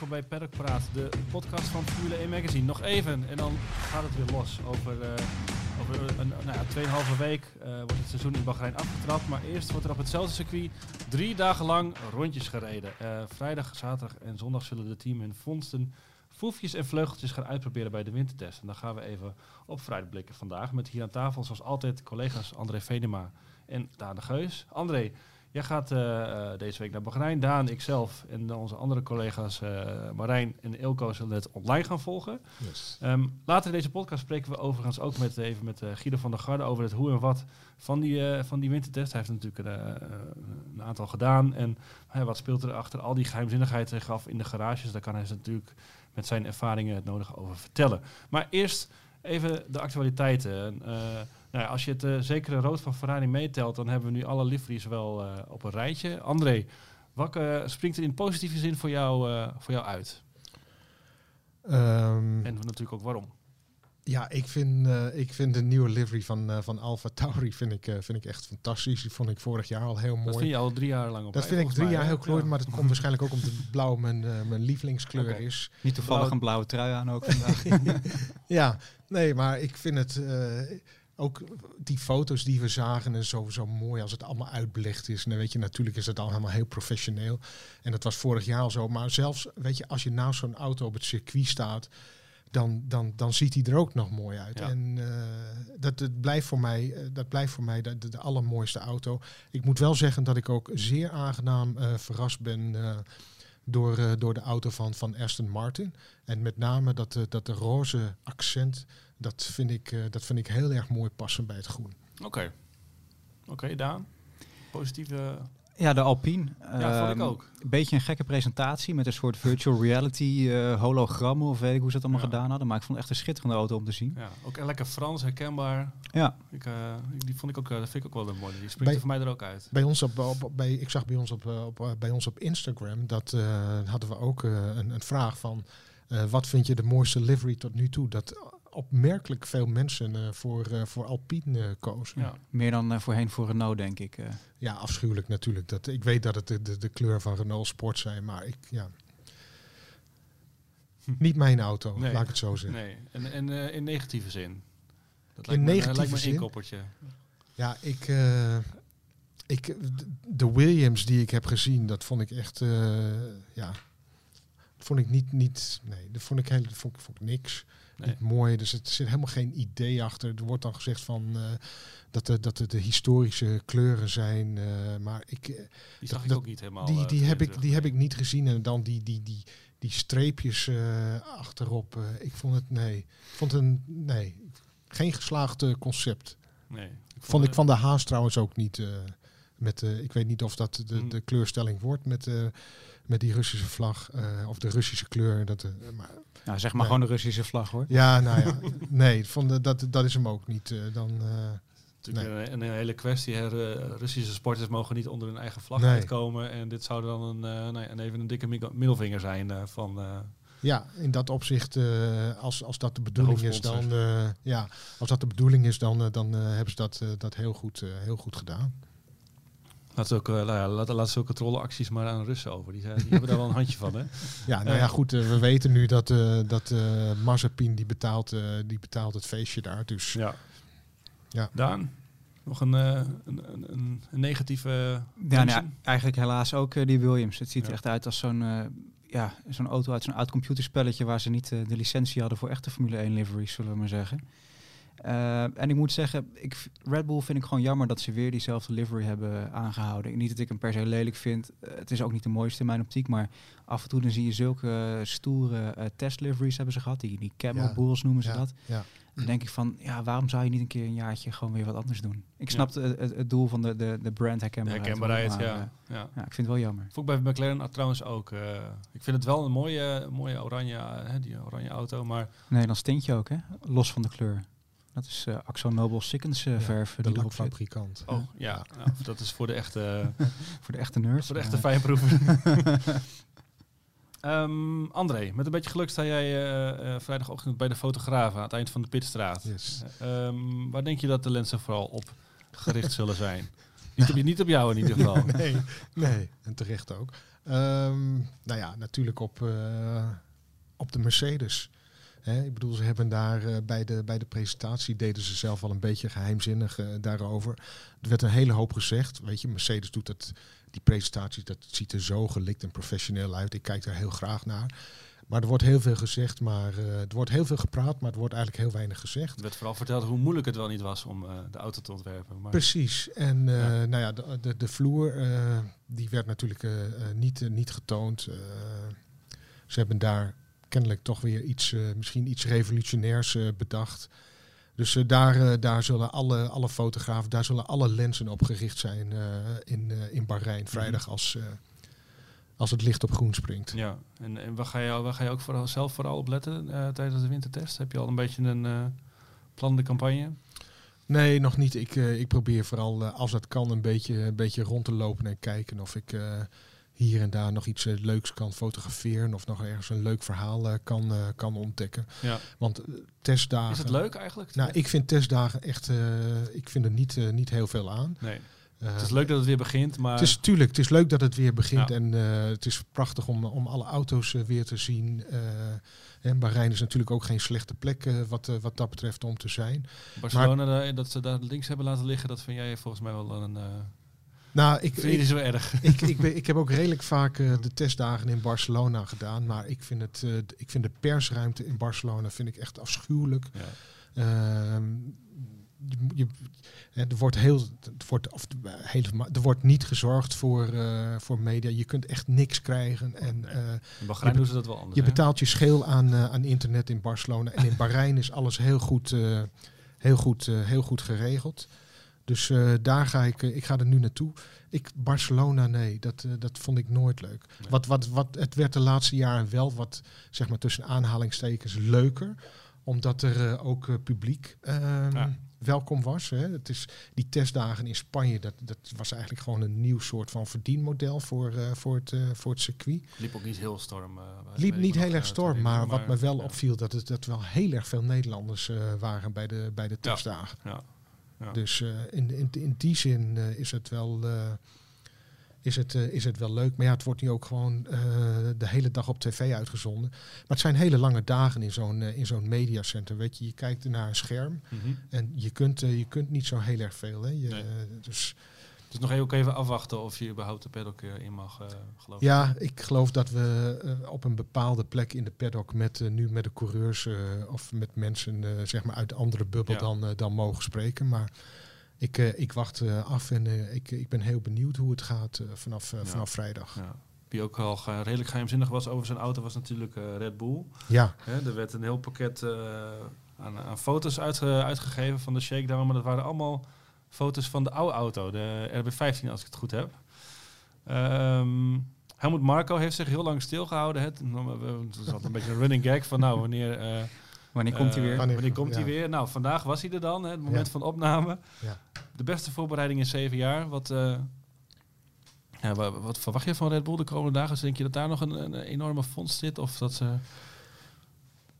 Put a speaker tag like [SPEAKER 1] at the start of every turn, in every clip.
[SPEAKER 1] welkom bij Paddock Praat, de podcast van Formule 1 Magazine. Nog even en dan gaat het weer los. Over, eh, over een, nou ja, 2,5 week eh, wordt het seizoen in Bahrein afgetrapt. Maar eerst wordt er op hetzelfde circuit drie dagen lang rondjes gereden. Eh, vrijdag, zaterdag en zondag zullen de team hun vondsten, foefjes en vleugeltjes gaan uitproberen bij de wintertest. En dan gaan we even op vooruit blikken vandaag. Met hier aan tafel zoals altijd collega's André Venema en Daan de Geus. André, Jij gaat eh, eh, deze week naar Bahrein. Daan, ikzelf en onze andere collega's uh, Marijn en Ilko zullen het online gaan volgen.
[SPEAKER 2] Yes.
[SPEAKER 1] Um, later in deze podcast spreken we overigens ook met, even met Guido van der Garde over het hoe en wat van die, van die wintertest. Hij heeft natuurlijk een aantal gedaan. En wat speelt er achter al die geheimzinnigheid hij gaf in de garages. Daar kan hij natuurlijk met zijn ervaringen het nodige over vertellen. Maar eerst even de actualiteiten. Nou ja, als je het uh, zekere rood van Ferrari meetelt, dan hebben we nu alle liveries wel uh, op een rijtje. André, welke springt er in positieve zin voor jou, uh, voor jou uit?
[SPEAKER 2] Um,
[SPEAKER 1] en natuurlijk ook waarom.
[SPEAKER 2] Ja, ik vind, ik vind de nieuwe livery van, van Alfa Tauri vind ik, vind ik echt fantastisch. Die vond ik vorig jaar al heel mooi.
[SPEAKER 1] Dat vind je al drie jaar lang op
[SPEAKER 2] Dat vind ik drie jaar heel klooi, maar dat komt waarschijnlijk ook omdat blauw mijn, mijn lievelingskleur okay. is.
[SPEAKER 3] Niet toevallig blauw. een blauwe trui aan ook vandaag.
[SPEAKER 2] ja, nee, maar ik vind het ook die foto's die we zagen en zo, zo mooi als het allemaal uitbelicht is. En dan weet je, natuurlijk is het al helemaal heel professioneel. En dat was vorig jaar al zo. Maar zelfs, weet je, als je naast zo'n auto op het circuit staat, dan, dan, dan ziet hij er ook nog mooi uit.
[SPEAKER 1] Ja.
[SPEAKER 2] En uh, dat, dat blijft voor mij, uh, dat blijft voor mij de, de, de, allermooiste auto. Ik moet wel zeggen dat ik ook zeer aangenaam uh, verrast ben door, door de auto van, van Aston Martin. En met name dat, dat de roze accent dat vind ik, uh, dat vind ik heel erg mooi passen bij het groen.
[SPEAKER 1] Oké. Oké, Daan. Positieve...
[SPEAKER 3] Ja, de Alpine.
[SPEAKER 1] Ja, vond ik ook.
[SPEAKER 3] Een beetje een gekke presentatie met een soort virtual reality uh, hologrammen of weet ik hoe ze dat allemaal ja. gedaan hadden. Maar ik vond het echt een schitterende auto om te zien.
[SPEAKER 1] Ja, ook lekker Frans, herkenbaar.
[SPEAKER 3] Ja.
[SPEAKER 1] Ik, uh, die vond ik ook, dat vind ik ook wel een mooie. Die springt bij, voor mij er ook uit.
[SPEAKER 2] Bij ons op, op, bij, ik zag bij ons op, op, bij ons op Instagram, dat hadden we ook een, een vraag van, wat vind je de mooiste livery tot nu toe? Dat opmerkelijk veel mensen uh, voor, uh, voor Alpine uh, kozen.
[SPEAKER 3] Ja. Meer dan voorheen voor Renault, denk ik.
[SPEAKER 2] Ja, afschuwelijk natuurlijk. Dat, ik weet dat het de, de, de kleur van Renault Sport zijn, maar ik, ja... Niet mijn auto,
[SPEAKER 1] nee.
[SPEAKER 2] laat ik het zo zeggen.
[SPEAKER 1] Nee, en, en in negatieve zin? Dat
[SPEAKER 2] in
[SPEAKER 1] lijkt
[SPEAKER 2] negatieve
[SPEAKER 1] me, lijkt me
[SPEAKER 2] zin?
[SPEAKER 1] een inkoppertje.
[SPEAKER 2] Ja, ik... ik de Williams die ik heb gezien, dat vond ik echt... ja, vond ik niet... niet nee, dat vond ik, heel, vond, vond ik niks.
[SPEAKER 1] Nee.
[SPEAKER 2] Niet mooi, dus het zit helemaal geen idee achter. Er wordt dan gezegd van uh, dat, de, dat het de historische kleuren zijn, uh, maar ik. Uh,
[SPEAKER 1] die zag
[SPEAKER 2] dat,
[SPEAKER 1] ik ook niet helemaal.
[SPEAKER 2] Die, die heb ik, die heb ik niet gezien en dan die, die, die, die streepjes achterop. ik vond het nee, ik vond een nee, geen geslaagd concept.
[SPEAKER 1] Nee. Ik
[SPEAKER 2] vond, vond ik van de Haas trouwens ook niet. met, ik weet niet of dat de,
[SPEAKER 1] Hmm.
[SPEAKER 2] de kleurstelling wordt met, met die Russische vlag of de Russische kleur. Dat, maar,
[SPEAKER 3] nou, zeg maar nee. gewoon de Russische vlag hoor.
[SPEAKER 2] Ja, nou ja. nee, vond, dat, dat is hem ook niet. Uh, dan, uh,
[SPEAKER 1] Natuurlijk nee. een, een, hele kwestie. Hè. Russische sporters mogen niet onder hun eigen vlag
[SPEAKER 2] nee.
[SPEAKER 1] uitkomen. En dit zou dan een, uh, nou ja, even een dikke middelvinger zijn van...
[SPEAKER 2] ja, in dat opzicht, als, als dat de bedoeling de is, dan, ja, als dat de bedoeling is, dan, dan hebben ze dat, dat heel, goed, heel goed gedaan.
[SPEAKER 1] Laat, ook, uh, nou ja, laat, laat zulke trollenacties maar aan Russen over. Die, zijn, die hebben daar wel een handje van, hè?
[SPEAKER 2] Ja, nou ja, goed. Uh, we weten nu dat, uh, dat Mazepin die betaalt, die betaalt het feestje daar. Dus
[SPEAKER 1] ja.
[SPEAKER 2] ja.
[SPEAKER 1] Daan, nog een, een, een, een, negatieve.
[SPEAKER 3] Ja, nou ja, eigenlijk helaas ook die Williams. Het ziet ja. er echt uit als zo'n ja, zo'n auto uit zo'n oud computerspelletje waar ze niet de licentie hadden voor echte Formule 1 liveries, zullen we maar zeggen. Uh, en ik moet zeggen, ik, Red Bull vind ik gewoon jammer dat ze weer diezelfde livery hebben aangehouden. Niet dat ik hem per se lelijk vind. Uh, het is ook niet de mooiste in mijn optiek. Maar af en toe dan zie je zulke stoere uh, test liveries hebben ze gehad. Die, die camel
[SPEAKER 2] Ja.
[SPEAKER 3] bulls noemen ze
[SPEAKER 2] Ja,
[SPEAKER 3] dat.
[SPEAKER 2] ja.
[SPEAKER 3] Dan denk ik van, ja, waarom zou je niet een keer een jaartje gewoon weer wat anders doen? Ik snap het, het, het doel van de, de, de brand
[SPEAKER 1] De
[SPEAKER 3] herkenbaarheid.
[SPEAKER 1] herkenbaarheid,
[SPEAKER 3] hoor, maar,
[SPEAKER 1] ja.
[SPEAKER 3] eh,
[SPEAKER 1] ja.
[SPEAKER 3] ja, ik vind het wel jammer.
[SPEAKER 1] Vond ik bij McLaren trouwens ook. eh, ik vind het wel een mooie, mooie oranje, eh, hè, die oranje auto. Maar
[SPEAKER 3] Nederlands tintje ook, hè? Los van de kleur. Dat is eh Axo Nobel Sikkens eh, verf.
[SPEAKER 2] de lakfabrikant.
[SPEAKER 1] oh ja, nou, dat is voor de echte,
[SPEAKER 3] Voor de echte nerds.
[SPEAKER 1] voor de echte
[SPEAKER 3] Eh,
[SPEAKER 1] fijnproeven. Ehm André, met een beetje geluk sta jij eh, eh, vrijdagochtend bij de fotograaf aan het eind van de Pitstraat.
[SPEAKER 2] Yes.
[SPEAKER 1] Ehm, waar denk je dat de lenzen vooral op gericht zullen zijn? Niet op, niet op jou in ieder geval.
[SPEAKER 2] nee, nee, en terecht ook. Ehm, nou ja, natuurlijk op, eh, op de Mercedes. Hè, ik bedoel, ze hebben daar eh, bij, de, bij de presentatie deden ze zelf al een beetje geheimzinnig eh, daarover. Er werd een hele hoop gezegd. Weet je, Mercedes doet dat, die presentatie, dat ziet er zo gelikt en professioneel uit. Ik kijk daar heel graag naar. Maar er wordt heel veel gezegd, maar uh, er wordt heel veel gepraat, maar er wordt eigenlijk heel weinig gezegd.
[SPEAKER 1] Er werd vooral verteld hoe moeilijk het wel niet was om uh, de auto te ontwerpen.
[SPEAKER 2] Maar Precies. En uh, ja. nou ja, de, de, de vloer, die werd natuurlijk niet, niet getoond. ze hebben daar kennelijk toch weer iets, misschien iets revolutionairs bedacht. Dus daar, daar zullen alle, alle fotografen, daar zullen alle lenzen op gericht zijn in, in Bahrein. Vrijdag als als het licht op groen springt.
[SPEAKER 1] Ja, en, en waar, ga je, waar ga je ook vooral, zelf vooral op letten uh, tijdens de wintertest? Heb je al een beetje een uh, plan de campagne?
[SPEAKER 2] Nee, nog niet. Ik, uh, ik probeer vooral, als het kan, een beetje, een beetje rond te lopen en kijken of ik hier en daar nog iets leuks kan fotograferen of nog ergens een leuk verhaal kan, kan ontdekken.
[SPEAKER 1] Ja.
[SPEAKER 2] Want testdagen...
[SPEAKER 1] Is het leuk eigenlijk?
[SPEAKER 2] Nou, ik vind testdagen echt, ik vind er niet, niet heel veel aan.
[SPEAKER 1] Nee. Uh, het is leuk dat het weer begint, maar...
[SPEAKER 2] Het is tuurlijk, het is leuk dat het weer begint. Ja. En uh, het is prachtig om, om alle auto's uh, weer te zien. en Bahrein is natuurlijk ook geen slechte plek wat, wat dat betreft om te zijn.
[SPEAKER 1] Barcelona, maar, dat ze daar links hebben laten liggen, dat vind jij volgens mij wel een...
[SPEAKER 2] nou, ik,
[SPEAKER 1] vind je zo erg?
[SPEAKER 2] Ik, ik, ben, ik heb ook redelijk vaak de testdagen in Barcelona gedaan. Maar ik vind, het, ik vind de persruimte in Barcelona vind ik echt afschuwelijk.
[SPEAKER 1] Ja.
[SPEAKER 2] Ehm, je, er wordt heel, er wordt, of, helemaal, er wordt niet gezorgd voor, uh, voor media. Je kunt echt niks krijgen. En, uh,
[SPEAKER 1] in Bahrein doen ze dat wel anders.
[SPEAKER 2] Je betaalt je scheel aan, uh, aan internet in Barcelona. En in Bahrein is alles heel goed, heel goed, heel goed geregeld. Dus daar ga ik, ik ga er nu naartoe. Ik, Barcelona, nee, dat, dat vond ik nooit leuk. Nee. Wat, wat, wat, het werd de laatste jaren wel wat, zeg maar tussen aanhalingstekens, leuker. Omdat er ook publiek ja welkom was. Hè. Het is, die testdagen in Spanje, dat, dat was eigenlijk gewoon een nieuw soort van verdienmodel voor, voor, het, voor het circuit.
[SPEAKER 1] Liep ook niet heel storm.
[SPEAKER 2] Liep niet heel erg storm, maar, maar, wat me wel ja. opviel, dat het dat wel heel erg veel Nederlanders waren bij de, bij de testdagen.
[SPEAKER 1] Ja. Ja.
[SPEAKER 2] Dus in, in, in die zin is het wel is het, is het wel leuk. Maar ja, het wordt nu ook gewoon de hele dag op tv uitgezonden. Maar het zijn hele lange dagen in zo'n in zo'n mediacenter. Weet je, je kijkt naar een scherm
[SPEAKER 1] mm -hmm.
[SPEAKER 2] en je kunt, je kunt niet zo heel erg veel. Hè. Je,
[SPEAKER 1] nee.
[SPEAKER 2] dus,
[SPEAKER 1] dus nog ook even afwachten of je überhaupt de paddock in mag, geloof
[SPEAKER 2] Ja, ik geloof dat we op een bepaalde plek in de paddock met nu met de coureurs of met mensen zeg maar uit de andere bubbel
[SPEAKER 1] Ja.
[SPEAKER 2] dan, dan mogen spreken. Maar ik, ik wacht af en ik, ik ben heel benieuwd hoe het gaat vanaf,
[SPEAKER 1] Ja.
[SPEAKER 2] vanaf vrijdag.
[SPEAKER 1] Ja. Wie ook al redelijk geheimzinnig was over zijn auto was natuurlijk eh, Red Bull.
[SPEAKER 2] Ja,
[SPEAKER 1] Hè, er werd een heel pakket eh, aan, aan foto's uitge- uitgegeven van de shakedown, maar dat waren allemaal foto's van de oude auto, de RB15 als ik het goed heb. Ehm Helmut Marco heeft zich heel lang stilgehouden. Het, is altijd een beetje een running gag van nou, wanneer, eh,
[SPEAKER 3] Wanneer komt hij
[SPEAKER 1] eh,
[SPEAKER 3] weer?
[SPEAKER 2] Wanneer-
[SPEAKER 1] Wanneer komt hij
[SPEAKER 2] ja.
[SPEAKER 1] weer? Nou, vandaag was hij er dan, hè, het moment
[SPEAKER 2] Ja.
[SPEAKER 1] van opname.
[SPEAKER 2] Ja.
[SPEAKER 1] De beste voorbereiding in zeven jaar. Wat, eh, wat, verwacht je van Red Bull de komende dagen? Dus denk je dat daar nog een, een enorme fonds zit? Of dat ze...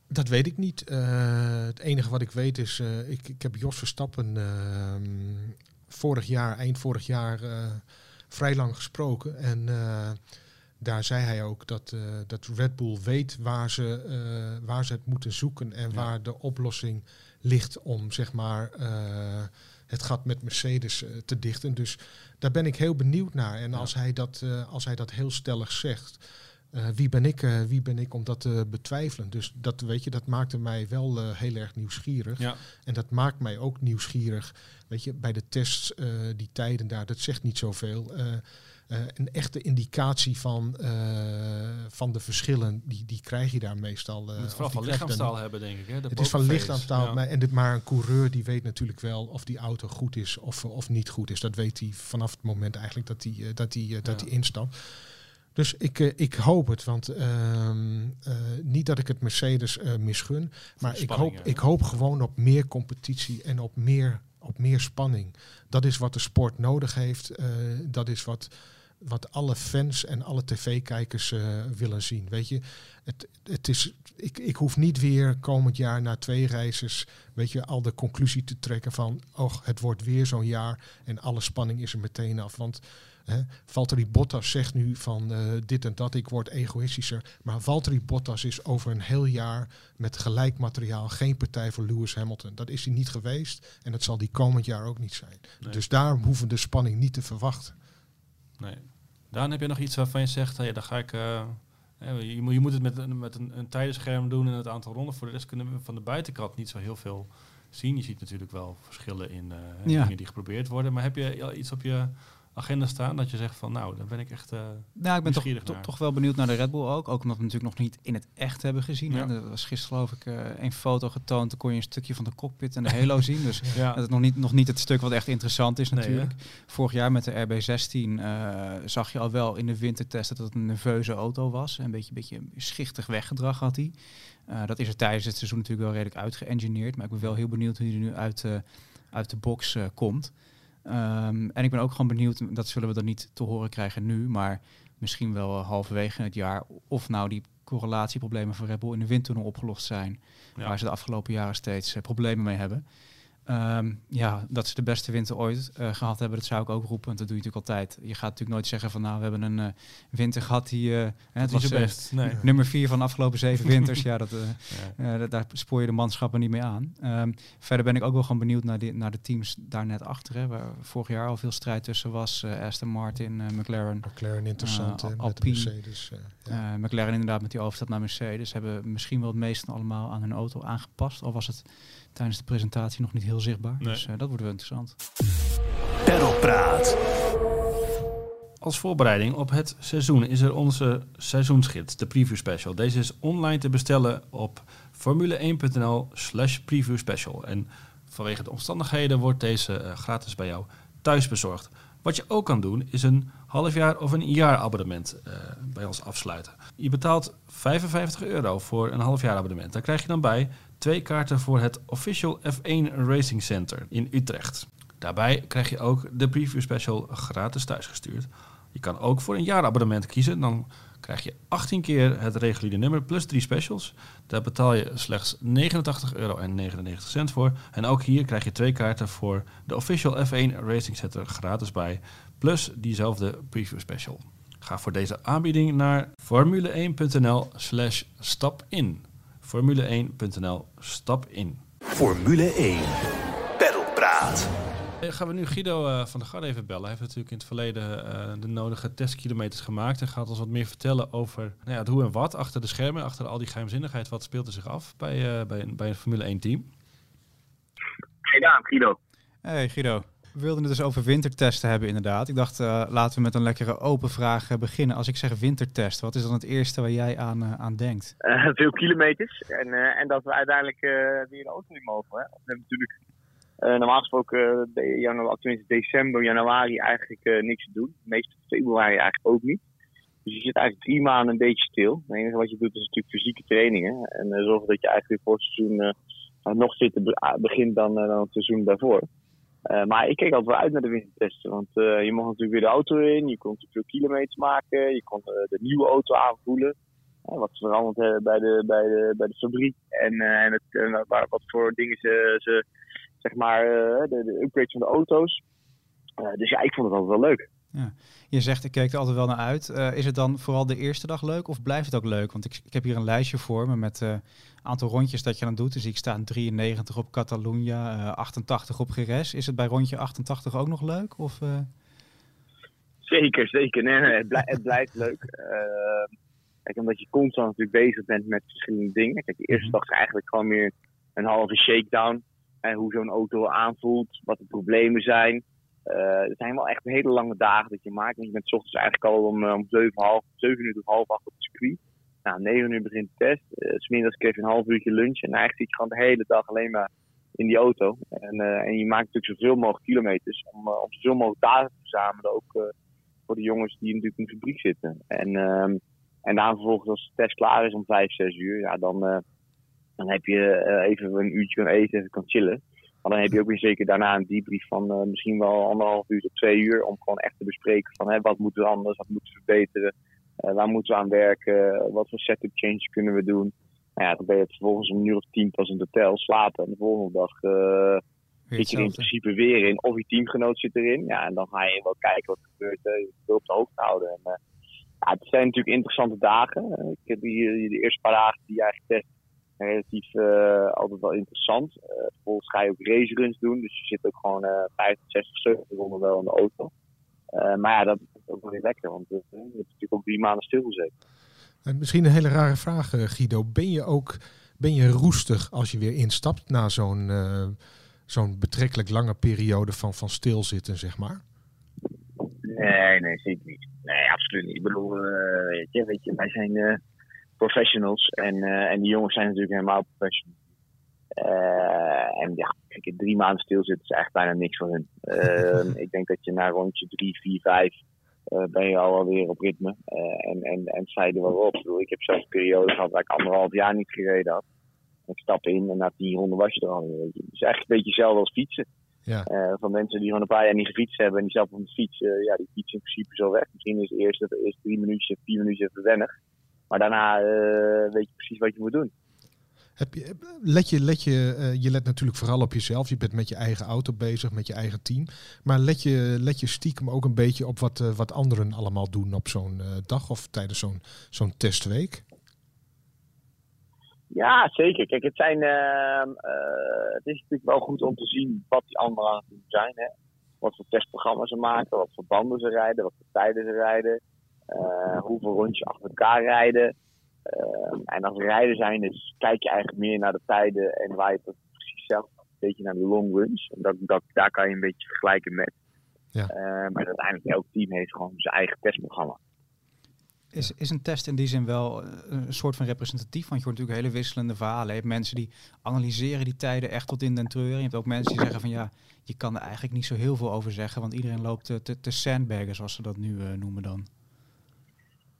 [SPEAKER 2] dat weet ik niet. Eh, het enige wat ik weet is, eh, ik, ik heb Jos Verstappen ehm, vorig jaar, eind vorig jaar, eh, vrij lang gesproken. En daar zei hij ook dat, dat Red Bull weet waar ze, waar ze het moeten zoeken en
[SPEAKER 1] Ja.
[SPEAKER 2] waar de oplossing ligt om zeg maar het gat met Mercedes te dichten. Dus daar ben ik heel benieuwd naar. En
[SPEAKER 1] Ja.
[SPEAKER 2] als, hij dat, als hij dat heel stellig zegt, eh, wie, ben ik, eh, wie ben ik om dat te betwijfelen? Dus dat, weet je, dat maakte mij wel eh, heel erg nieuwsgierig.
[SPEAKER 1] Ja,
[SPEAKER 2] En dat maakt mij ook nieuwsgierig. Weet je, bij de tests, die tijden daar, dat zegt niet zoveel. Een echte indicatie van, van de verschillen, die, die krijg je daar meestal.
[SPEAKER 1] moet
[SPEAKER 2] of
[SPEAKER 1] vooral
[SPEAKER 2] die
[SPEAKER 1] van
[SPEAKER 2] dan
[SPEAKER 1] lichaamstaal hebben, denk ik. Hè? De
[SPEAKER 2] het is van lichaamstaal,
[SPEAKER 1] Ja.
[SPEAKER 2] maar, en dit, maar een coureur die weet natuurlijk wel of die auto goed is of, of niet goed is. Dat weet hij vanaf het moment eigenlijk dat hij, dat eh, dat
[SPEAKER 1] Ja.
[SPEAKER 2] instapt. Dus ik, eh, ik hoop het, want ehm, eh, niet dat ik het Mercedes eh, misgun, maar ik hoop, ik hoop gewoon op meer competitie en op meer, op meer spanning. Dat is wat de sport nodig heeft. dat is wat wat alle fans en alle tv-kijkers uh, willen zien. Weet je, het, het is, ik, ik hoef niet weer komend jaar na twee races, weet je, al de conclusie te trekken van, oh, het wordt weer zo'n jaar en alle spanning is er meteen af. Want Hè, Valtteri Bottas zegt nu van uh, dit en dat, ik word egoïstischer. Maar Valtteri Bottas is over een heel jaar met gelijk materiaal geen partij voor Lewis Hamilton. Dat is hij niet geweest en dat zal die komend jaar ook niet zijn. Dus daar hoeven we de spanning niet te verwachten.
[SPEAKER 1] Nee. Dan heb je nog iets waarvan je zegt, hey, dan ga ik... Uh, je, moet, je moet het met, met een, een tijdenscherm doen en het aantal ronden. Voor de rest kunnen we van de buitenkant niet zo heel veel zien. Je ziet natuurlijk wel verschillen in uh, ja. dingen die geprobeerd worden. Maar heb je iets op je agenda staan? Dat je zegt van nou, dan ben ik echt. Uh,
[SPEAKER 3] nou, ik ben toch, toch wel benieuwd naar de Red Bull ook. Ook omdat we natuurlijk nog niet in het echt hebben gezien. Ja. Er was gisteren geloof ik uh, een foto getoond. Dan kon je een stukje van de cockpit en de halo zien. Dus ja. dat is nog niet, nog niet het stuk wat echt interessant is natuurlijk. Vorig jaar met de RB16 uh, eh, zag je al wel in de wintertest dat het een nerveuze auto was. Een beetje, beetje schichtig weggedrag had hij. dat is er tijdens het seizoen natuurlijk wel redelijk uitgeëngineerd. Maar ik ben wel heel benieuwd hoe hij er nu uit, uit de box komt. Um, en ik ben ook gewoon benieuwd, dat zullen we dan niet te horen krijgen nu, maar misschien wel halverwege het jaar, of nou die correlatieproblemen van Red Bull in de windtunnel opgelost zijn, waar ze de afgelopen jaren steeds uh, problemen mee hebben. Ehm, ja, dat ze de beste winter ooit uh, gehad hebben, dat zou ik ook roepen. Want dat doe je natuurlijk altijd. Je gaat natuurlijk nooit zeggen van nou, we hebben een uh, winter gehad die... Uh,
[SPEAKER 1] het was best. Nee.
[SPEAKER 3] nummer vier van de afgelopen zeven winters. ja, dat, ja. daar spoor je de manschappen niet mee aan. Um, verder ben ik ook wel gewoon benieuwd naar, die, naar de teams daar net achter. Hè, waar vorig jaar al veel strijd tussen was. Aston Martin, McLaren.
[SPEAKER 2] McLaren interessant, Alpine. Mercedes.
[SPEAKER 3] Ja. McLaren inderdaad met die overstap naar Mercedes. Hebben misschien wel het meeste allemaal aan hun auto aangepast. Al was het tijdens de presentatie nog niet heel zichtbaar. Dus uh, dat wordt wel interessant. Perlpraat.
[SPEAKER 1] Als voorbereiding op het seizoen is er onze seizoensgids, de Preview Special. Deze is online te bestellen op formule1.nl slash preview special. En vanwege de omstandigheden wordt deze uh, gratis bij jou thuis bezorgd. Wat je ook kan doen is een half jaar of een jaar abonnement uh, bij ons afsluiten. Je betaalt 55 euro voor een half jaar abonnement. Daar krijg je dan bij twee kaarten voor het Official F1 Racing Center in Utrecht. Daarbij krijg je ook de preview special gratis thuisgestuurd. Je kan ook voor een jaarabonnement kiezen. Dan krijg je 18 keer het reguliere nummer plus drie specials. Daar betaal je slechts 89,99 euro voor. En ook hier krijg je twee kaarten voor de Official F1 Racing Center gratis bij. Plus diezelfde preview special. Ga voor deze aanbieding naar formule1.nl slash stap in formule1.nl. Stap in. Formule 1. Pedalpraat. Eh, gaan we nu Guido uh, van der Garde even bellen. Hij heeft natuurlijk in het verleden uh, de nodige testkilometers gemaakt. En gaat ons wat meer vertellen over nou ja, het hoe en wat achter de schermen. Achter al die geheimzinnigheid. Wat speelt er zich af bij, bij, bij een Formule 1 team?
[SPEAKER 4] Hey Guido.
[SPEAKER 3] Hey Guido. We wilden het dus over wintertesten hebben inderdaad. Ik dacht, uh, laten we met een lekkere open vraag uh, beginnen. Als ik zeg wintertest, wat is dan het eerste waar jij aan, uh, aan denkt?
[SPEAKER 4] veel kilometers en, en dat we uiteindelijk weer de auto in mogen. Hè? We hebben natuurlijk normaal gesproken januari, december, januari eigenlijk niks te doen. Meestal februari eigenlijk ook niet. Dus je zit eigenlijk drie maanden een beetje stil. Het enige wat je doet is natuurlijk fysieke trainingen. En zorgen dat je eigenlijk voor het seizoen nog zitten begint dan, dan het seizoen daarvoor. Uh, maar ik keek altijd wel uit naar de wintertesten. Want uh, je mocht natuurlijk weer de auto in. Je kon veel kilometers maken. Je kon uh, de nieuwe auto aanvoelen. wat veranderd bij de, bij, de, bij de fabriek. En, en het, wat voor dingen ze, ze zeg maar, de, de upgrades van de auto's. dus ja, ik vond het altijd wel leuk.
[SPEAKER 3] Ja. Je zegt, ik keek er altijd wel naar uit. Is het dan vooral de eerste dag leuk of blijft het ook leuk? Want ik, ik heb hier een lijstje voor me met aantal rondjes dat je dan doet. Dus ik sta 93 op Catalunya, uh, 88 op Geres. Is het bij rondje 88 ook nog leuk? Of, eh?
[SPEAKER 4] Zeker, zeker. Nee, nee, het, blijft, het blijft leuk. kijk, omdat je constant natuurlijk bezig bent met verschillende dingen. Kijk, de eerste mhm. dag is eigenlijk gewoon meer een halve shakedown. En hoe zo'n auto aanvoelt, wat de problemen zijn. Het zijn wel echt hele lange dagen dat je maakt. Want je bent s ochtends eigenlijk al om, om 7, half, 7 uur of half acht op het circuit. Nou, 9 uur begint de test. Uh, smiddags krijg je een half uurtje lunch. En eigenlijk zit je gewoon de hele dag alleen maar in die auto. En, en je maakt natuurlijk zoveel mogelijk kilometers. Om, om zoveel mogelijk data te verzamelen. Ook voor de jongens die natuurlijk in de fabriek zitten. En, ehm, en dan vervolgens als de test klaar is om 5, 6 uur. Ja, dan, dan heb je even een uurtje kan eten en kan chillen. Maar dan heb je ook weer zeker daarna een debrief van misschien wel anderhalf uur tot twee uur. Om gewoon echt te bespreken van hè, wat moeten we anders, wat moeten we verbeteren. Waar moeten we aan werken, wat voor setup changes kunnen we doen. Nou ja, dan ben je vervolgens een uur of tien pas in het hotel slapen. En de volgende dag zit je er in principe weer in. Of je teamgenoot zit erin. Ja, en dan ga je wel kijken wat er gebeurt. Je wil op de hoogte houden. En, ja, het zijn natuurlijk interessante dagen. Ik heb hier de eerste paar dagen die jij getest relatief uh, altijd wel interessant. Uh, vervolgens ga je ook raceruns doen. Dus je zit ook gewoon uh, 50, 60, 70 ronden wel in de auto. Maar ja, dat lekker. Want je hebt natuurlijk ook drie maanden stilgezeten.
[SPEAKER 2] En misschien een hele rare vraag, Guido. Ben je ook ben je roestig als je weer instapt na zo'n zo'n betrekkelijk lange periode van, van stilzitten, zeg maar?
[SPEAKER 4] Nee, nee, zeker niet. Nee, absoluut niet. Ik bedoel, uh, weet, je, weet je, wij zijn uh, professionals en, en die jongens zijn natuurlijk helemaal professionals. en ja, kijk, drie maanden stilzitten is echt bijna niks voor hun. Ehm, ik denk dat je na rondje drie, vier, vijf ben je al alweer op ritme. en, en, en zeiden waarop. Ik, bedoel, ik heb zelfs een periode gehad waar ik anderhalf jaar niet gereden had. Ik stap in en na tien ronden was je er al. Weet je. Het is echt een beetje hetzelfde als fietsen. Ja. Uh, van mensen die gewoon een paar jaar niet gefietst hebben en die zelf op de fiets, ja, die fietsen in principe zo weg. Misschien is het eerst, de eerste drie minuutjes, vier minuutjes even wennig. Maar daarna weet je precies wat je moet doen.
[SPEAKER 2] Heb je, let je, let je, je let natuurlijk vooral op jezelf. Je bent met je eigen auto bezig, met je eigen team. Maar let je, let je stiekem ook een beetje op wat, wat anderen allemaal doen op zo'n dag of tijdens zo'n zo'n testweek?
[SPEAKER 4] Ja, zeker. Kijk, het, zijn, uh, het is natuurlijk wel goed om te zien wat die anderen aan het doen zijn. Hè? Wat voor testprogramma's ze maken, wat voor banden ze rijden, wat voor tijden ze rijden, hoeveel rondjes achter elkaar rijden. Ehm, en als rijden zijn, dus kijk je eigenlijk meer naar de tijden en waar je precies zelf een beetje naar de long runs. En dat, dat, daar kan je een beetje vergelijken met. Ja. maar uiteindelijk elk team heeft gewoon zijn eigen testprogramma.
[SPEAKER 3] Is, is een test in die zin wel eh, een soort van representatief? Want je hoort natuurlijk hele wisselende verhalen. Je hebt mensen die analyseren die tijden echt tot in den treur. Je hebt ook mensen die zeggen van ja, je kan er eigenlijk niet zo heel veel over zeggen. Want iedereen loopt te, te, te sandbaggen, zoals ze dat nu uh, noemen dan.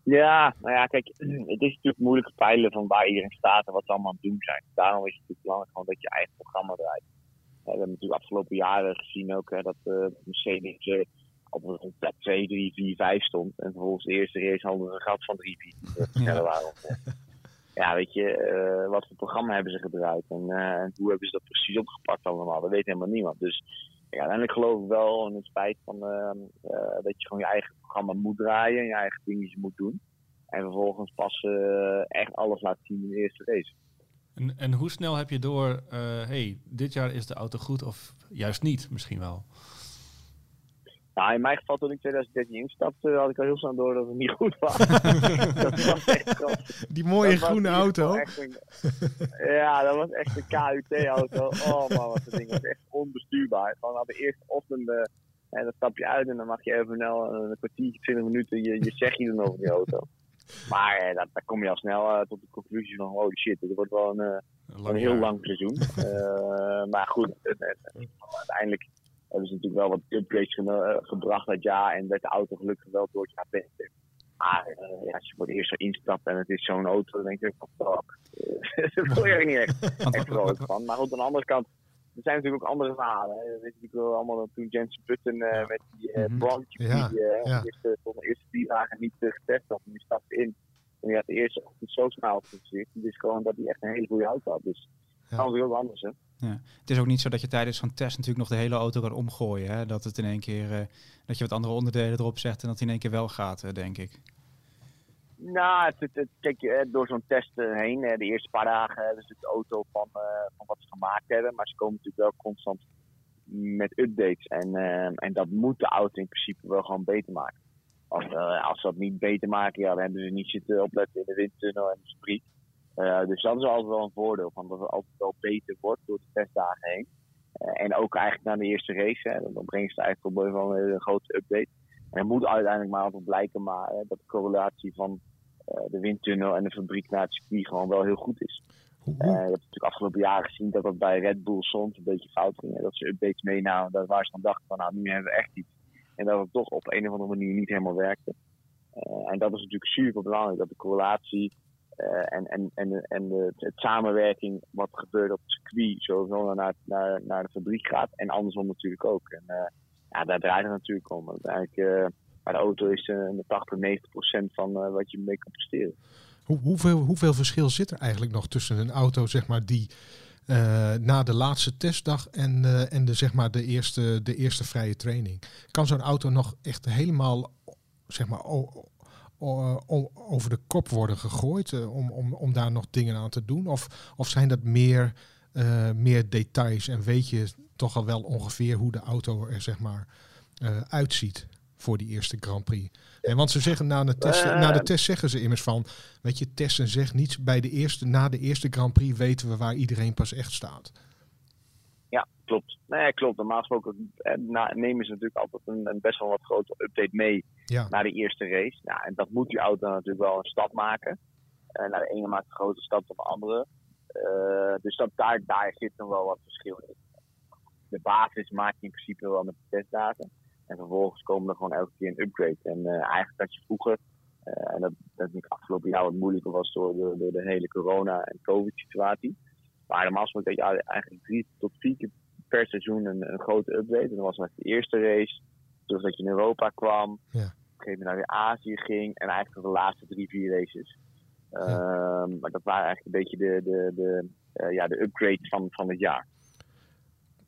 [SPEAKER 4] Ja, nou ja, kijk, het is natuurlijk moeilijk te peilen van waar iedereen staat en wat ze allemaal aan het doen zijn. Daarom is het natuurlijk belangrijk gewoon dat je eigen programma draait. we hebben natuurlijk afgelopen jaren gezien ook hè, dat uh, Mercedes op een plek 2, 3, 4, 5 stond. En vervolgens de eerste race hadden ze een gat van 3, 4. Ja. weet je, uh, wat voor programma hebben ze gebruikt en hoe hebben ze dat precies opgepakt allemaal? Dat weet helemaal niemand. Dus ja, uiteindelijk geloof ik wel in het spijt van uh, dat je gewoon je eigen programma moet draaien, je eigen dingetjes moet doen. En vervolgens pas echt alles laat zien in de eerste race.
[SPEAKER 1] En, en hoe snel heb je door, hey, dit jaar is de auto goed of juist niet misschien wel?
[SPEAKER 4] Nou, in mijn geval toen ik 2013 instapte, had ik al heel snel door dat het niet goed was. dat
[SPEAKER 2] was echt Die mooie groene auto.
[SPEAKER 4] ja, dat was echt een KUT-auto. Oh man, wat dat ding was echt onbestuurbaar. Van aan de eerste ochtend, uh, en dan stap je uit en dan mag je even snel een kwartiertje, 20 minuten je, je zegje doen over die auto. Maar eh, dat, daar kom je al snel uh, tot de conclusie van, holy shit, dit wordt wel een, uh, een heel lang seizoen. maar goed, uiteindelijk hebben ze natuurlijk wel wat upgrades ge eh, gebracht dat jaar. En werd de auto gelukkig wel door het jaar beter. Maar uh, ja, als je voor het eerst instapt en het is zo'n auto, dan denk je van fuck. Daar word je er niet echt, echt vrolijk van. Maar goed, aan de andere kant, er zijn natuurlijk ook andere verhalen. Hè. Dat weet je wel allemaal toen Jensen Button uh, met die uh, -hmm. die ja, eerste, de eerste vier dagen niet uh, getest had. En die stapte in. En die had de eerste ochtend zo snel op het gezicht. Dus gewoon dat hij echt een hele goede auto had. Dus dat heel anders hè.
[SPEAKER 3] Ja. Het is ook niet zo dat je tijdens zo'n test natuurlijk nog de hele auto kan omgooien. Hè? Dat het in één keer, uh, dat je wat andere onderdelen erop zet en dat het in één keer wel gaat, uh, denk ik.
[SPEAKER 4] Nou, het, het, kijk, uh, door zo'n test heen, de eerste paar dagen hebben ze de auto van, van wat ze gemaakt hebben. Maar ze komen natuurlijk wel constant met updates. En, en dat moet de auto in principe wel gewoon beter maken. Als, als ze dat niet beter maken, ja, dan hebben ze niet zitten opletten in de windtunnel en de fabriek. Uh, dus dat is altijd wel een voordeel, van dat het altijd wel beter wordt door de testdagen heen. Uh, en ook eigenlijk na de eerste race, hè, dan brengen ze eigenlijk wel een hele grote update. En het moet uiteindelijk maar altijd blijken maar, dat de correlatie van uh, de windtunnel en de fabriek naar het circuit gewoon wel heel goed is. je hebt natuurlijk afgelopen jaren gezien dat dat bij Red Bull soms een beetje fout ging. Hè, dat ze updates meenamen waar ze dan dachten van nou nu hebben we echt iets. En dat het toch op een of andere manier niet helemaal werkte. en dat is natuurlijk super belangrijk, dat de correlatie en en, en, en de, het samenwerking wat gebeurt op het circuit, sowieso naar, naar, naar de fabriek gaat. En andersom natuurlijk ook. En ja, daar draait het natuurlijk om. Maar de auto is uh, 80, 90 procent van wat je mee kan presteren.
[SPEAKER 2] Hoe, hoeveel, hoeveel verschil zit er eigenlijk nog tussen een auto zeg maar, die na de laatste testdag en, en de, zeg maar, de, eerste, de eerste vrije training? Kan zo'n auto nog echt helemaal zeg maar, over de kop worden gegooid uh, om, om, om daar nog dingen aan te doen? Of, of zijn dat meer, meer details en weet je toch al wel ongeveer hoe de auto er zeg maar, uitziet? voor die eerste Grand Prix. En want ze zeggen na de, test, na de test zeggen ze immers van, weet je, testen zegt niets. Bij de eerste, na de eerste Grand Prix weten we waar iedereen pas echt staat.
[SPEAKER 4] Klopt. Nee, klopt. Normaal gesproken nemen ze natuurlijk altijd een, een, best wel wat grote update mee ja. naar de eerste race. Ja, en dat moet die auto natuurlijk wel een stap maken. Uh, naar de ene maakt een grote stap dan de andere. Uh, dus dat, daar, daar zit nog wel wat verschil in. De basis maak je in principe wel met de testdata. En vervolgens komen er gewoon elke keer een upgrade. En uh, eigenlijk dat je vroeger, en dat, dat het afgelopen jaar wat moeilijker was door, door, door de hele corona- en covid-situatie. Maar normaal gesproken dat je eigenlijk drie tot vier keer per seizoen een, een grote upgrade. En dat was met de eerste race, dus dat je in Europa kwam, ja. op een gegeven moment naar weer Azië ging en eigenlijk de laatste drie, vier races. Ja. Uh, maar dat waren eigenlijk een beetje de, de, de, uh, ja, de upgrade van, van het jaar.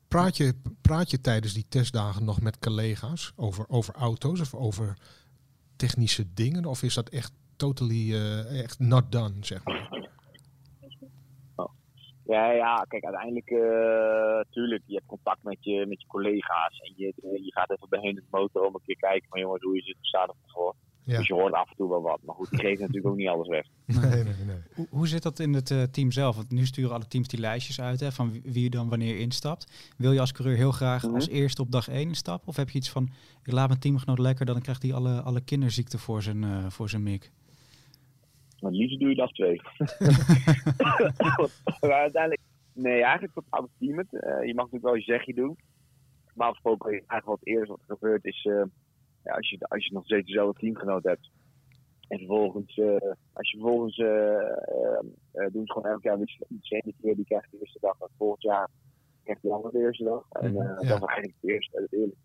[SPEAKER 2] Praat je, praat je tijdens die testdagen nog met collega's over, over auto's of over technische dingen? Of is dat echt totally uh, echt not done, zeg maar?
[SPEAKER 4] Ja, ja, kijk, uiteindelijk, uh, tuurlijk, je hebt contact met je, met je collega's en je, je gaat even bij het motor om een keer kijken van jongens, hoe is het, staat het ervoor? Ja. Dus je hoort af en toe wel wat. Maar goed, die geeft natuurlijk ook niet alles weg.
[SPEAKER 2] Nee, nee, nee.
[SPEAKER 3] Hoe, hoe zit dat in het uh, team zelf? Want nu sturen alle teams die lijstjes uit hè, van wie, dan wanneer instapt. Wil je als coureur heel graag mm-hmm. als eerste op dag 1 instappen? Of heb je iets van, ik laat mijn teamgenoot lekker, dan krijgt hij alle, alle kinderziekten voor zijn, uh, voor zijn mik?
[SPEAKER 4] Maar liefst doe je dag 2. maar uiteindelijk, nee, eigenlijk totaal het team het. Uh, je mag natuurlijk wel je zegje doen. Maar afgesproken, eigenlijk wat eerst wat er gebeurt is ja, als, je, als je nog steeds dezelfde teamgenoot hebt. En vervolgens, uh, als je vervolgens uh, uh, doen ze gewoon elk jaar. De ene keer die krijgt de eerste dag, en volgend jaar krijgt de andere de eerste dag. En ja. dat is eigenlijk de eerste, eerlijk.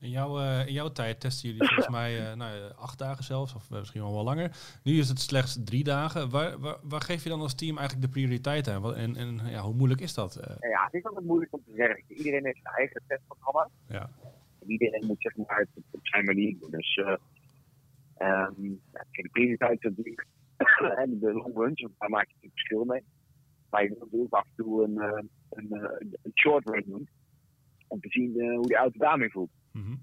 [SPEAKER 1] In jouw, in jouw tijd testen jullie volgens mij nou, acht dagen zelfs, of misschien wel wel langer. Nu is het slechts drie dagen. Waar, waar, waar geef je dan als team eigenlijk de prioriteit aan? En, en ja, hoe moeilijk is dat?
[SPEAKER 4] Ja, het is altijd moeilijk om te zeggen. Iedereen heeft zijn eigen testprogramma.
[SPEAKER 1] Ja
[SPEAKER 4] iedereen moet zeg maar, het op zijn manier doen. Dus uh, um, de prioriteit natuurlijk en de long runs, daar maak je natuurlijk verschil mee. Maar je moet natuurlijk af en toe een, een, een short run doen. Om te zien hoe de auto daarmee voelt.
[SPEAKER 3] Mm -hmm.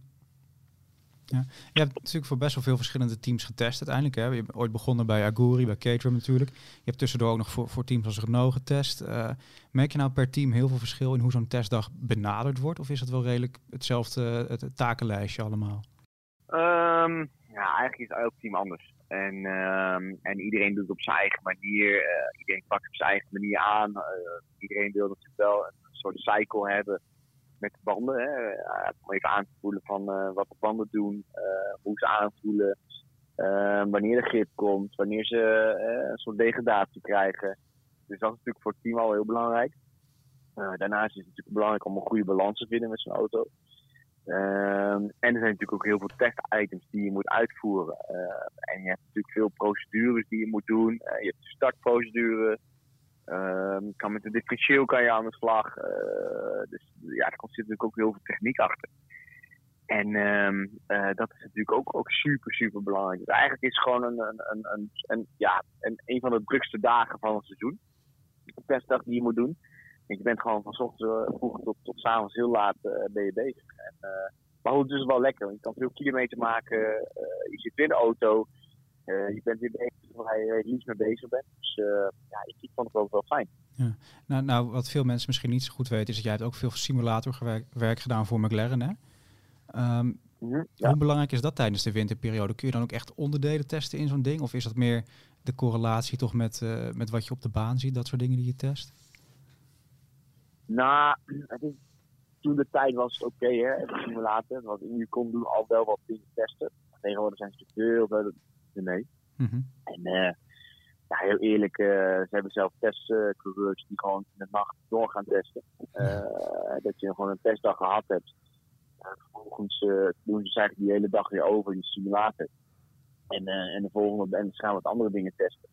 [SPEAKER 3] Ja. Je hebt natuurlijk voor best wel veel verschillende teams getest uiteindelijk. Hè. Je hebt ooit begonnen bij Aguri, bij Caterham natuurlijk. Je hebt tussendoor ook nog voor, voor teams als Renault getest. Uh, merk je nou per team heel veel verschil in hoe zo'n testdag benaderd wordt? Of is het wel redelijk hetzelfde het, takenlijstje allemaal?
[SPEAKER 4] Um, ja, eigenlijk is elk team anders. En, um, en iedereen doet het op zijn eigen manier. Uh, iedereen pakt het op zijn eigen manier aan. Uh, iedereen wil natuurlijk wel een soort cycle hebben met de banden. Hè. om even aan te voelen van uh, wat de banden doen, uh, hoe ze aanvoelen, uh, wanneer de grip komt, wanneer ze een soort degradatie krijgen. Dus dat is natuurlijk voor het team al heel belangrijk. daarnaast is het natuurlijk belangrijk om een goede balans te vinden met zijn auto. en er zijn natuurlijk ook heel veel tech-items die je moet uitvoeren. en je hebt natuurlijk veel procedures die je moet doen. je hebt de startprocedure, Uh, kan met de differentieel kan je aan de slag. Uh, dus ja, er zit natuurlijk ook heel veel techniek achter. En uh, uh, dat is natuurlijk ook, ook super, super belangrijk. Dus eigenlijk is het gewoon een, een, een, ja, een, een van de drukste dagen van het seizoen. De testdag die je moet doen. En je bent gewoon van ochtends vroeg tot, tot s avonds heel laat ben je bezig. Maar het is wel lekker. Want je kan veel kilometer maken. je zit in de auto. Uh, je bent weer bezig waar je het liefst mee bezig bent. Dus uh, ja, ik vond het ook wel fijn.
[SPEAKER 3] Ja. Nou, nou, wat veel mensen misschien niet zo goed weten, is dat jij hebt ook veel simulatorwerk gedaan voor McLaren. Hè? Um, mm-hmm, ja. Hoe belangrijk is dat tijdens de winterperiode? Kun je dan ook echt onderdelen testen in zo'n ding? Of is dat meer de correlatie toch met, uh, met wat je op de baan ziet, dat soort dingen die je test?
[SPEAKER 4] Nou, toen de tijd was het oké, okay, hè, de simulator. Want je kon doen al wel wat dingen testen. Tegenwoordig zijn ze veel verder mee.
[SPEAKER 3] Mm-hmm.
[SPEAKER 4] En uh, ja, heel eerlijk, eh, ze hebben zelf testcoureurs die gewoon in de nacht door gaan testen. Eh, dat je gewoon een testdag gehad hebt. Vervolgens eh, doen ze eigenlijk die hele dag weer over in de simulator. En, eh, en de volgende en gaan wat andere dingen testen.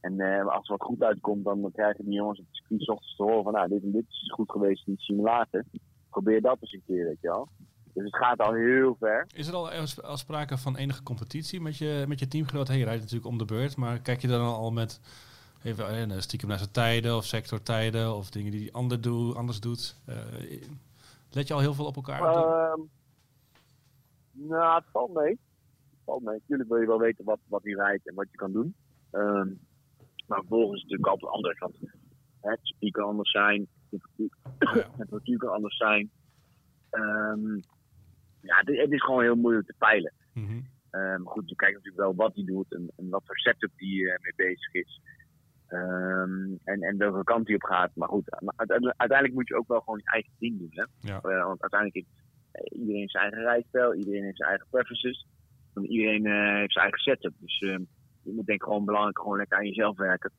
[SPEAKER 4] En eh, als er wat goed uitkomt, dan krijgen die jongens op het circuit ochtends te horen van nou, dit en dit is goed geweest in de simulator. Probeer dat eens een keer, weet je wel. Dus het gaat al heel ver.
[SPEAKER 1] Is er al, als- al sprake van enige competitie met je, met je teamgenoot? Hey, je rijdt natuurlijk om de beurt, maar kijk je dan al met even eh, stiekem naar zijn tijden of sectortijden of dingen die ander doe, anders doet? Eh, let je al heel veel op elkaar?
[SPEAKER 4] Ehm nou, het valt mee. Het valt mee. Natuurlijk wil je wel weten wat, wat hij rijdt en wat je kan doen. Ehm, maar vervolgens is het natuurlijk altijd anders. Want het kan anders zijn. Het kan anders zijn. Ehm, ja, het, het is gewoon heel moeilijk te peilen. Maar goed, je kijkt natuurlijk wel wat hij doet en, en wat voor setup hij eh, mee bezig is. Ehm, en, en welke kant hij op gaat. Maar goed, maar uiteindelijk moet je ook wel gewoon je eigen ding doen. Hè?
[SPEAKER 1] Ja.
[SPEAKER 4] Eh, want uiteindelijk heeft iedereen zijn eigen rijstijl, iedereen heeft zijn eigen preferences. En iedereen heeft zijn eigen setup. Dus ehm, je moet denk ik gewoon belangrijk gewoon lekker aan jezelf werken.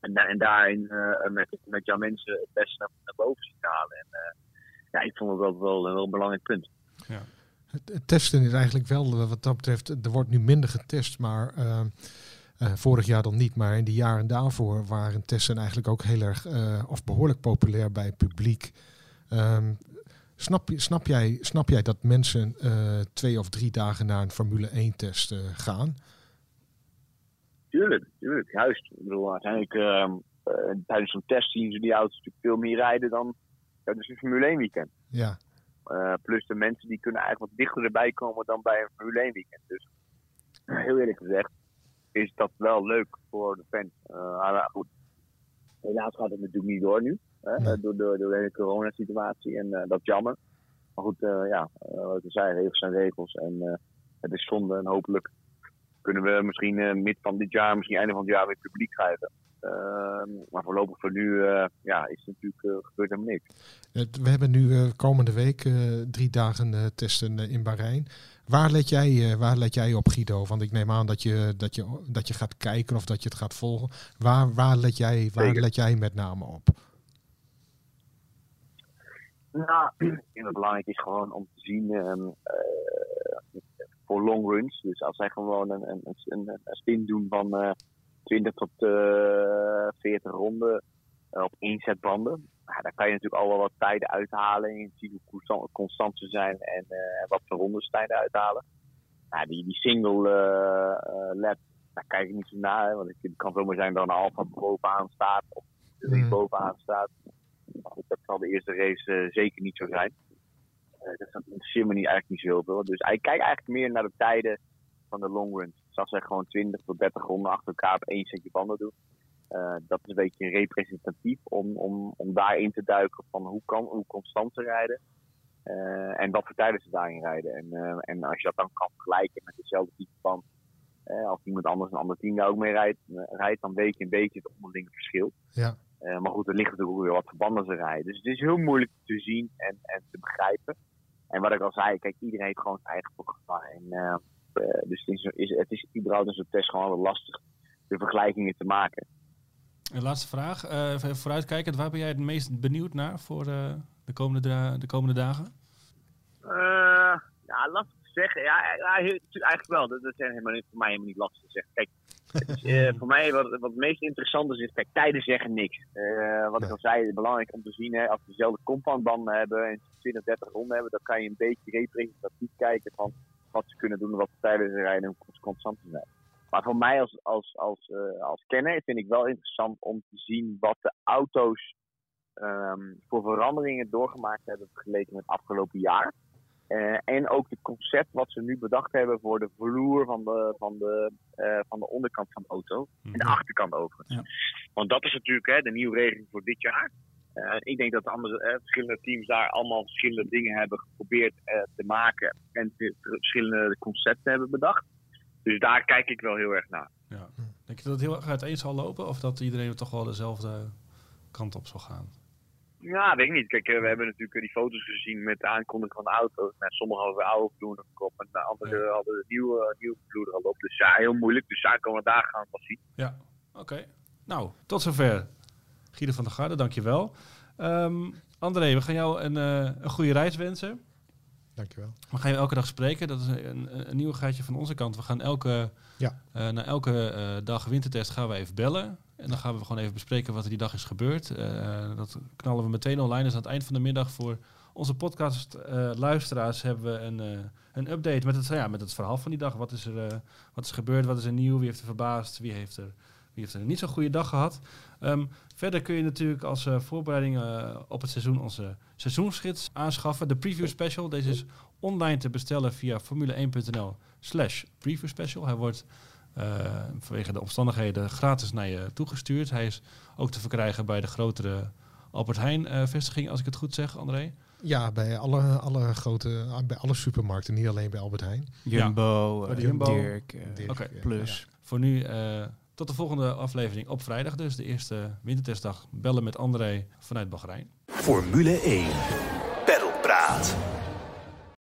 [SPEAKER 4] En, en daarin met, met jouw mensen het beste naar, naar boven zien halen. En ja, ik vond het wel, wel, wel een belangrijk punt.
[SPEAKER 2] Het, het testen is eigenlijk wel, wat dat betreft, er wordt nu minder getest, maar eh, eh, vorig jaar dan niet. Maar in de jaren daarvoor waren testen eigenlijk ook heel erg, eh, of behoorlijk populair bij het publiek. Ehm, snap, je- snap, jij, snap jij dat mensen eh, twee of drie dagen naar een Formule 1 test eh, gaan?
[SPEAKER 4] Tuurlijk, tuurlijk, juist. Ik bedoel, uiteindelijk ehm, eh, tijdens zo'n test zien ze die auto's natuurlijk veel meer rijden dan tijdens een Formule 1 weekend.
[SPEAKER 2] Ja,
[SPEAKER 4] Eh, plus de mensen die kunnen eigenlijk wat dichter erbij komen dan bij een Formule 1 weekend. Dus heel eerlijk gezegd is dat wel leuk voor de fans. Eh, maar goed, helaas gaat het natuurlijk niet door nu. Hè,
[SPEAKER 2] Nee.
[SPEAKER 4] door, door, door de hele coronasituatie en eh, dat is jammer. Maar goed, ja, wat ik zei, regels zijn regels. En het is zonde en hopelijk kunnen we misschien mid van dit jaar, misschien einde van het jaar weer publiek krijgen. Maar voorlopig voor nu eh, ja, is het natuurlijk eh, gebeurt helemaal niks.
[SPEAKER 2] We hebben nu eh, komende week drie dagen testen in Bahrein. Waar let, jij, waar let jij op, Guido? Want ik neem aan dat je, dat je, dat je gaat kijken of dat je het gaat volgen. Waar, waar, let, jij, waar
[SPEAKER 4] Zeker.
[SPEAKER 2] let jij met name op?
[SPEAKER 4] Nou, ik denk dat het belangrijk is gewoon om te zien ehm, eh, voor long runs. Dus als zij gewoon een, een, een, een stint doen van 20 tot eh 40 ronden eh, op één set banden. Nou, daar kan je natuurlijk al wel wat tijden uithalen. En je ziet hoe constant, constant ze zijn en eh, wat voor rondes tijden uithalen. Nou, die, die single eh, eh, lap, daar kijk ik niet zo naar. hè, Want het kan zomaar zijn dat een Alfa bovenaan staat of de
[SPEAKER 2] Mhm.
[SPEAKER 4] bovenaan staat. Goed, dat zal de eerste race eh, zeker niet zo zijn. Eh, dat interesseert me niet, eigenlijk niet zoveel. Dus ik kijk eigenlijk meer naar de tijden van de long runs. Dus als zij gewoon 20 tot 30 ronden achter elkaar op één setje banden doen. eh, dat is een beetje representatief om, om, om daarin te duiken van hoe, kan, hoe constant ze rijden. eh, en wat voor tijden ze daarin rijden. En, eh, en als je dat dan kan vergelijken met dezelfde type band. als iemand anders een ander team daar ook mee rijdt, rijdt dan weet je een beetje het onderlinge verschil.
[SPEAKER 2] Ja.
[SPEAKER 4] Maar goed, er ligt natuurlijk ook weer wat verbanden ze rijden. Dus het is heel moeilijk te zien en, en te begrijpen. En wat ik al zei, kijk, iedereen heeft gewoon zijn eigen programma. En, dus het is, is, het is überhaupt in zo'n test gewoon wel lastig de vergelijkingen te maken.
[SPEAKER 1] En laatste vraag, eh, even vooruitkijkend, waar ben jij het meest benieuwd naar voor eh, de, komende de komende dagen?
[SPEAKER 4] Eh, ja, lastig te zeggen. Ja, eigenlijk wel. Dat, dat is helemaal niet, voor mij helemaal niet lastig te zeggen. Kijk, eh, voor mij wat, wat het meest interessant is, is kijk, tijden zeggen niks. Eh, wat ik al zei, het is belangrijk om te zien, hè, als we dezelfde compoundbanden hebben en 20, 30 ronden hebben, dan kan je een beetje representatief kijken van wat ze kunnen doen, wat voor tijden ze rijden en hoe constant ze zijn. Maar voor mij als, als, als, eh, als kenner vind ik wel interessant om te zien wat de auto's ehm, voor veranderingen doorgemaakt hebben vergeleken met het afgelopen jaar. Eh, en ook het concept wat ze nu bedacht hebben voor de vloer van de, van de, eh, van de onderkant van de auto. En de achterkant overigens.
[SPEAKER 3] Ja.
[SPEAKER 4] Want dat is natuurlijk hè, de nieuwe regeling voor dit jaar. Eh, ik denk dat de andere, eh, verschillende teams daar allemaal verschillende dingen hebben geprobeerd eh, te maken. En verschillende concepten hebben bedacht. Dus daar kijk ik wel heel erg naar.
[SPEAKER 1] Ja. Denk je dat het heel erg uiteen zal lopen of dat iedereen toch wel dezelfde kant op zal gaan?
[SPEAKER 4] Ja, weet ik niet. Kijk, we hebben natuurlijk die foto's gezien met de aankondiging van de auto's. Nou, sommigen hadden de oude vloer op en de anderen hadden de nieuwe, nieuwe vloer er al op. Dus ja, heel moeilijk. Dus dagen gaan we het wel zien.
[SPEAKER 1] Ja, Oké. Nou, tot zover. Guido van der Garde, dankjewel. Um, André, we gaan jou een, uh, een goede reis wensen.
[SPEAKER 2] Dankjewel.
[SPEAKER 1] We gaan je elke dag spreken. Dat is een, een nieuwigheidje van onze kant. We gaan elke,
[SPEAKER 2] ja.
[SPEAKER 1] uh, na elke uh, dag wintertest gaan we even bellen. En dan gaan we gewoon even bespreken wat er die dag is gebeurd. dat knallen we meteen online. Dus aan het eind van de middag voor onze podcast-luisteraars hebben we een, een update met het, ja, met het verhaal van die dag. Wat is, er, wat is gebeurd? Wat is er nieuw? Wie heeft er verbaasd? Wie heeft er wie heeft een niet zo'n goede dag gehad. Um, verder kun je natuurlijk als uh, voorbereiding uh, op het seizoen onze seizoensgids aanschaffen. De preview special. Deze is online te bestellen via formule1.nl slash preview special. Hij wordt uh, vanwege de omstandigheden gratis naar je toegestuurd. Hij is ook te verkrijgen bij de grotere Albert Heijn vestiging, als ik het goed zeg, André.
[SPEAKER 2] Ja, bij alle, alle grote, bij alle supermarkten, niet alleen bij Albert Heijn.
[SPEAKER 3] Jumbo,
[SPEAKER 1] ja.
[SPEAKER 3] uh, Jumbo Dirk,
[SPEAKER 1] Dirk okay.
[SPEAKER 3] Plus.
[SPEAKER 1] Ja. Voor nu tot de volgende aflevering op vrijdag dus, de eerste wintertestdag. Bellen met André vanuit Bahrein.
[SPEAKER 5] Formule 1. Peddelpraat.